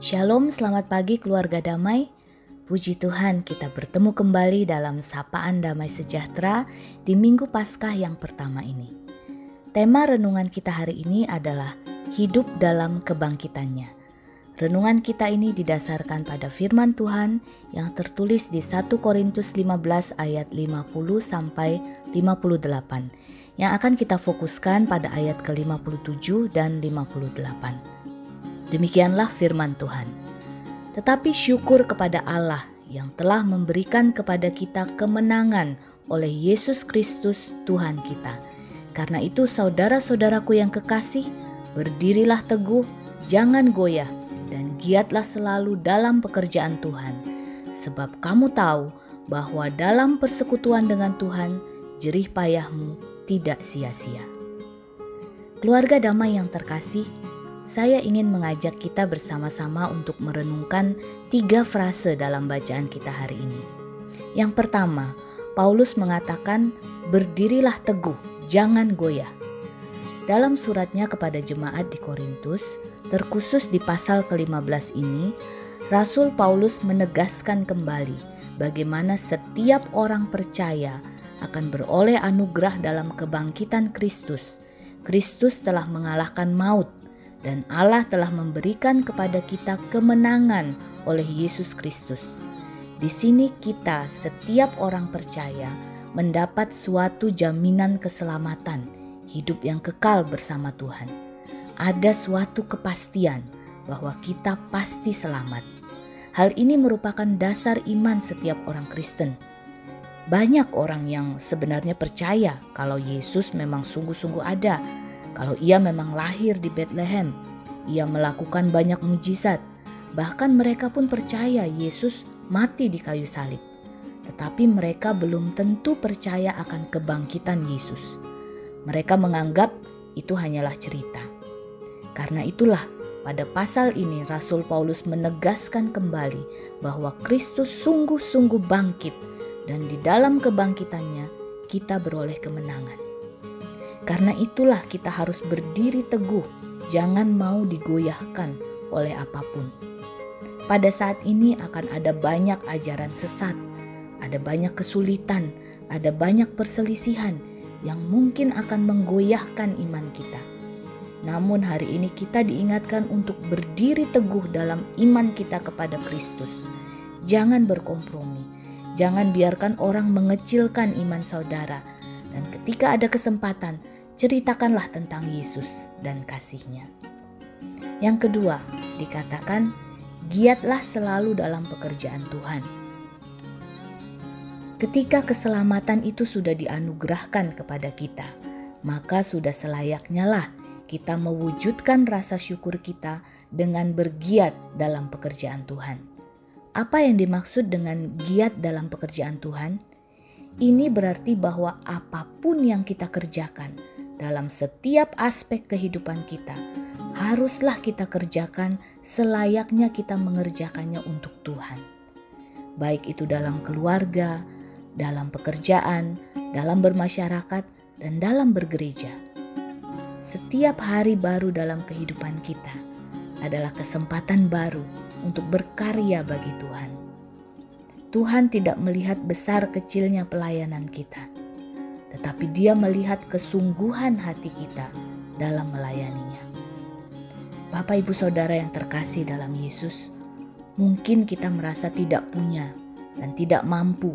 Shalom, selamat pagi keluarga damai. Puji Tuhan, kita bertemu kembali dalam sapaan damai sejahtera di Minggu Paskah yang pertama ini. Tema renungan kita hari ini adalah hidup dalam kebangkitannya. Renungan kita ini didasarkan pada firman Tuhan yang tertulis di 1 Korintus 15 ayat 50 sampai 58 yang akan kita fokuskan pada ayat ke-57 dan 58. Demikianlah firman Tuhan. Tetapi syukur kepada Allah yang telah memberikan kepada kita kemenangan oleh Yesus Kristus Tuhan kita. Karena itu saudara-saudaraku yang kekasih, berdirilah teguh, jangan goyah, dan giatlah selalu dalam pekerjaan Tuhan. Sebab kamu tahu bahwa dalam persekutuan dengan Tuhan, jerih payahmu tidak sia-sia. Keluarga damai yang terkasih, saya ingin mengajak kita bersama-sama untuk merenungkan tiga frase dalam bacaan kita hari ini. Yang pertama, Paulus mengatakan, "Berdirilah teguh, jangan goyah." Dalam suratnya kepada jemaat di Korintus, terkhusus di pasal ke-15 ini, Rasul Paulus menegaskan kembali bagaimana setiap orang percaya akan beroleh anugerah dalam kebangkitan Kristus. Kristus telah mengalahkan maut dan Allah telah memberikan kepada kita kemenangan oleh Yesus Kristus. Di sini kita setiap orang percaya mendapat suatu jaminan keselamatan, hidup yang kekal bersama Tuhan. Ada suatu kepastian bahwa kita pasti selamat. Hal ini merupakan dasar iman setiap orang Kristen. Banyak orang yang sebenarnya percaya kalau Yesus memang sungguh-sungguh ada kalau ia memang lahir di Bethlehem, ia melakukan banyak mujizat. Bahkan mereka pun percaya Yesus mati di kayu salib. Tetapi mereka belum tentu percaya akan kebangkitan Yesus. Mereka menganggap itu hanyalah cerita. Karena itulah pada pasal ini Rasul Paulus menegaskan kembali bahwa Kristus sungguh-sungguh bangkit dan di dalam kebangkitannya kita beroleh kemenangan. Karena itulah kita harus berdiri teguh, jangan mau digoyahkan oleh apa pun. Pada saat ini akan ada banyak ajaran sesat, ada banyak kesulitan, ada banyak perselisihan yang mungkin akan menggoyahkan iman kita. Namun hari ini kita diingatkan untuk berdiri teguh dalam iman kita kepada Kristus. Jangan berkompromi, jangan biarkan orang mengecilkan iman saudara. Dan ketika ada kesempatan, ceritakanlah tentang Yesus dan kasihnya. Yang kedua, dikatakan giatlah selalu dalam pekerjaan Tuhan. Ketika keselamatan itu sudah dianugerahkan kepada kita, maka sudah selayaknya lah kita mewujudkan rasa syukur kita dengan bergiat dalam pekerjaan Tuhan. Apa yang dimaksud dengan giat dalam pekerjaan Tuhan? Ini berarti bahwa apa pun yang kita kerjakan, dalam setiap aspek kehidupan kita, haruslah kita kerjakan selayaknya kita mengerjakannya untuk Tuhan. Baik itu dalam keluarga, dalam pekerjaan, dalam bermasyarakat, dan dalam bergereja. Setiap hari baru dalam kehidupan kita adalah kesempatan baru untuk berkarya bagi Tuhan. Tuhan tidak melihat besar kecilnya pelayanan kita tetapi Dia melihat kesungguhan hati kita dalam melayaninya. Bapak, ibu, saudara yang terkasih dalam Yesus, mungkin kita merasa tidak punya dan tidak mampu,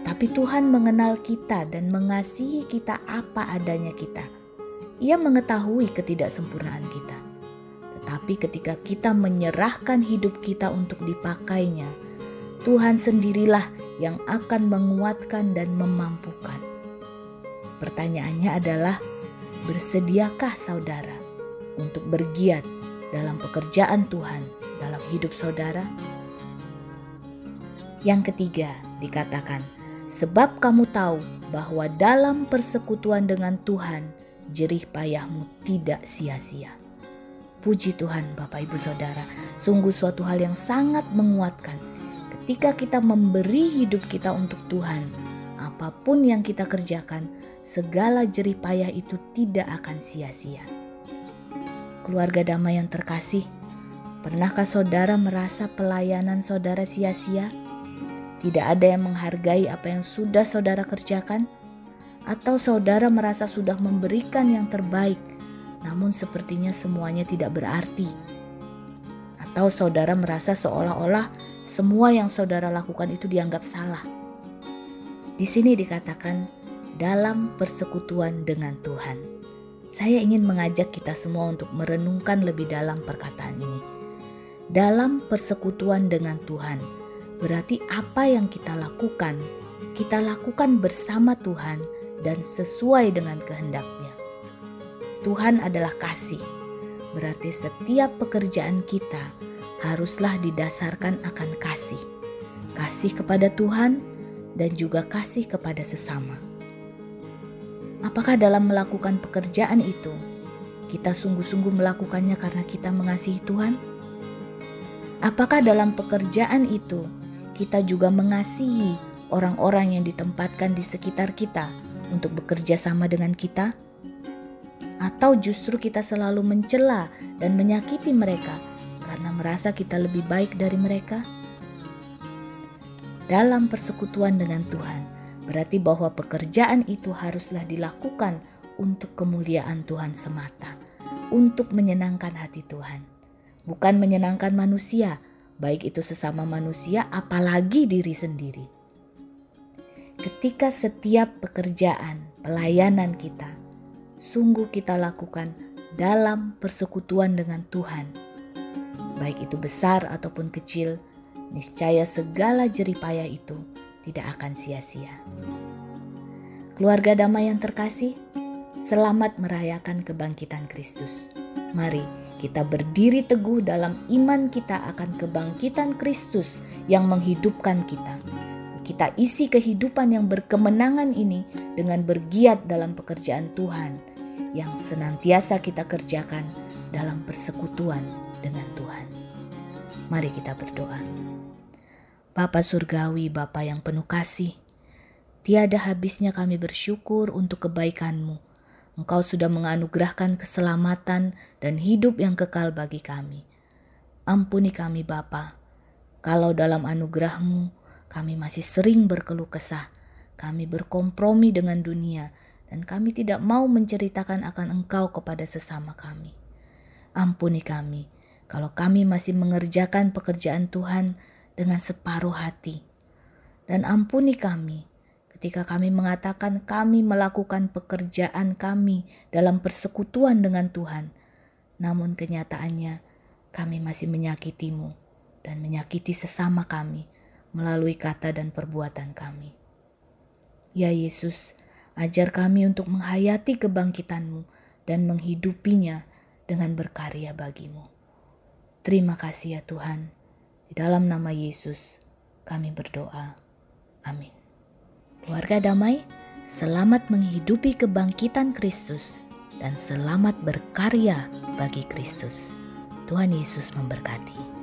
tetapi Tuhan mengenal kita dan mengasihi kita apa adanya kita. Ia mengetahui ketidaksempurnaan kita, tetapi ketika kita menyerahkan hidup kita untuk dipakainya, Tuhan sendirilah yang akan menguatkan dan memampukan. Pertanyaannya adalah, bersediakah saudara untuk bergiat dalam pekerjaan Tuhan dalam hidup saudara? Yang ketiga, dikatakan, sebab kamu tahu bahwa dalam persekutuan dengan Tuhan, jerih payahmu tidak sia-sia. Puji Tuhan, Bapak Ibu Saudara, sungguh suatu hal yang sangat menguatkan ketika kita memberi hidup kita untuk Tuhan. Apa pun yang kita kerjakan, segala jerih payah itu tidak akan sia-sia. Keluarga damai yang terkasih, Pernahkah saudara merasa pelayanan saudara sia-sia? Tidak ada yang menghargai apa yang sudah saudara kerjakan? Atau saudara merasa sudah memberikan yang terbaik, namun sepertinya semuanya tidak berarti? Atau saudara merasa seolah-olah semua yang saudara lakukan itu dianggap salah? Di sini dikatakan dalam persekutuan dengan Tuhan. Saya ingin mengajak kita semua untuk merenungkan lebih dalam perkataan ini dalam persekutuan dengan Tuhan. Berarti apa yang kita lakukan, kita lakukan bersama Tuhan dan sesuai dengan kehendaknya. Tuhan adalah kasih. Berarti setiap pekerjaan kita haruslah didasarkan akan kasih. Kasih kepada Tuhan dan juga kasih kepada sesama. Apakah dalam melakukan pekerjaan itu kita sungguh-sungguh melakukannya karena kita mengasihi Tuhan? Apakah dalam pekerjaan itu kita juga mengasihi orang-orang yang ditempatkan di sekitar kita untuk bekerja sama dengan kita? Atau justru kita selalu mencela dan menyakiti mereka karena merasa kita lebih baik dari mereka? Dalam persekutuan dengan Tuhan, berarti bahwa pekerjaan itu haruslah dilakukan untuk kemuliaan Tuhan semata, untuk menyenangkan hati Tuhan bukan menyenangkan manusia, baik itu sesama manusia, apalagi diri sendiri. Ketika setiap pekerjaan, pelayanan kita, sungguh kita lakukan dalam persekutuan dengan Tuhan, baik itu besar ataupun kecil, niscaya segala jeripayah itu tidak akan sia-sia. Keluarga damai yang terkasih, selamat merayakan kebangkitan Kristus. Mari kita berdiri teguh dalam iman kita akan kebangkitan Kristus yang menghidupkan kita. Kita isi kehidupan yang berkemenangan ini dengan bergiat dalam pekerjaan Tuhan yang senantiasa kita kerjakan dalam persekutuan dengan Tuhan. Mari kita berdoa. Bapa Surgawi, Bapa yang penuh kasih, tiada habisnya kami bersyukur untuk kebaikan-Mu Engkau sudah menganugerahkan keselamatan dan hidup yang kekal bagi kami. Ampuni kami Bapa, kalau dalam anugerahmu kami masih sering berkeluh kesah, kami berkompromi dengan dunia, dan kami tidak mau menceritakan akan Engkau kepada sesama kami. Ampuni kami, kalau kami masih mengerjakan pekerjaan Tuhan dengan separuh hati. Dan ampuni kami ketika kami mengatakan kami melakukan pekerjaan kami dalam persekutuan dengan Tuhan, namun kenyataannya kami masih menyakitimu dan menyakiti sesama kami melalui kata dan perbuatan kami. Ya Yesus, ajar kami untuk menghayati kebangkitanmu dan menghidupinya dengan berkarya bagimu. Terima kasih ya Tuhan. Di dalam nama Yesus kami berdoa. Amin. Keluarga damai, selamat menghidupi kebangkitan Kristus dan selamat berkarya bagi Kristus. Tuhan Yesus memberkati.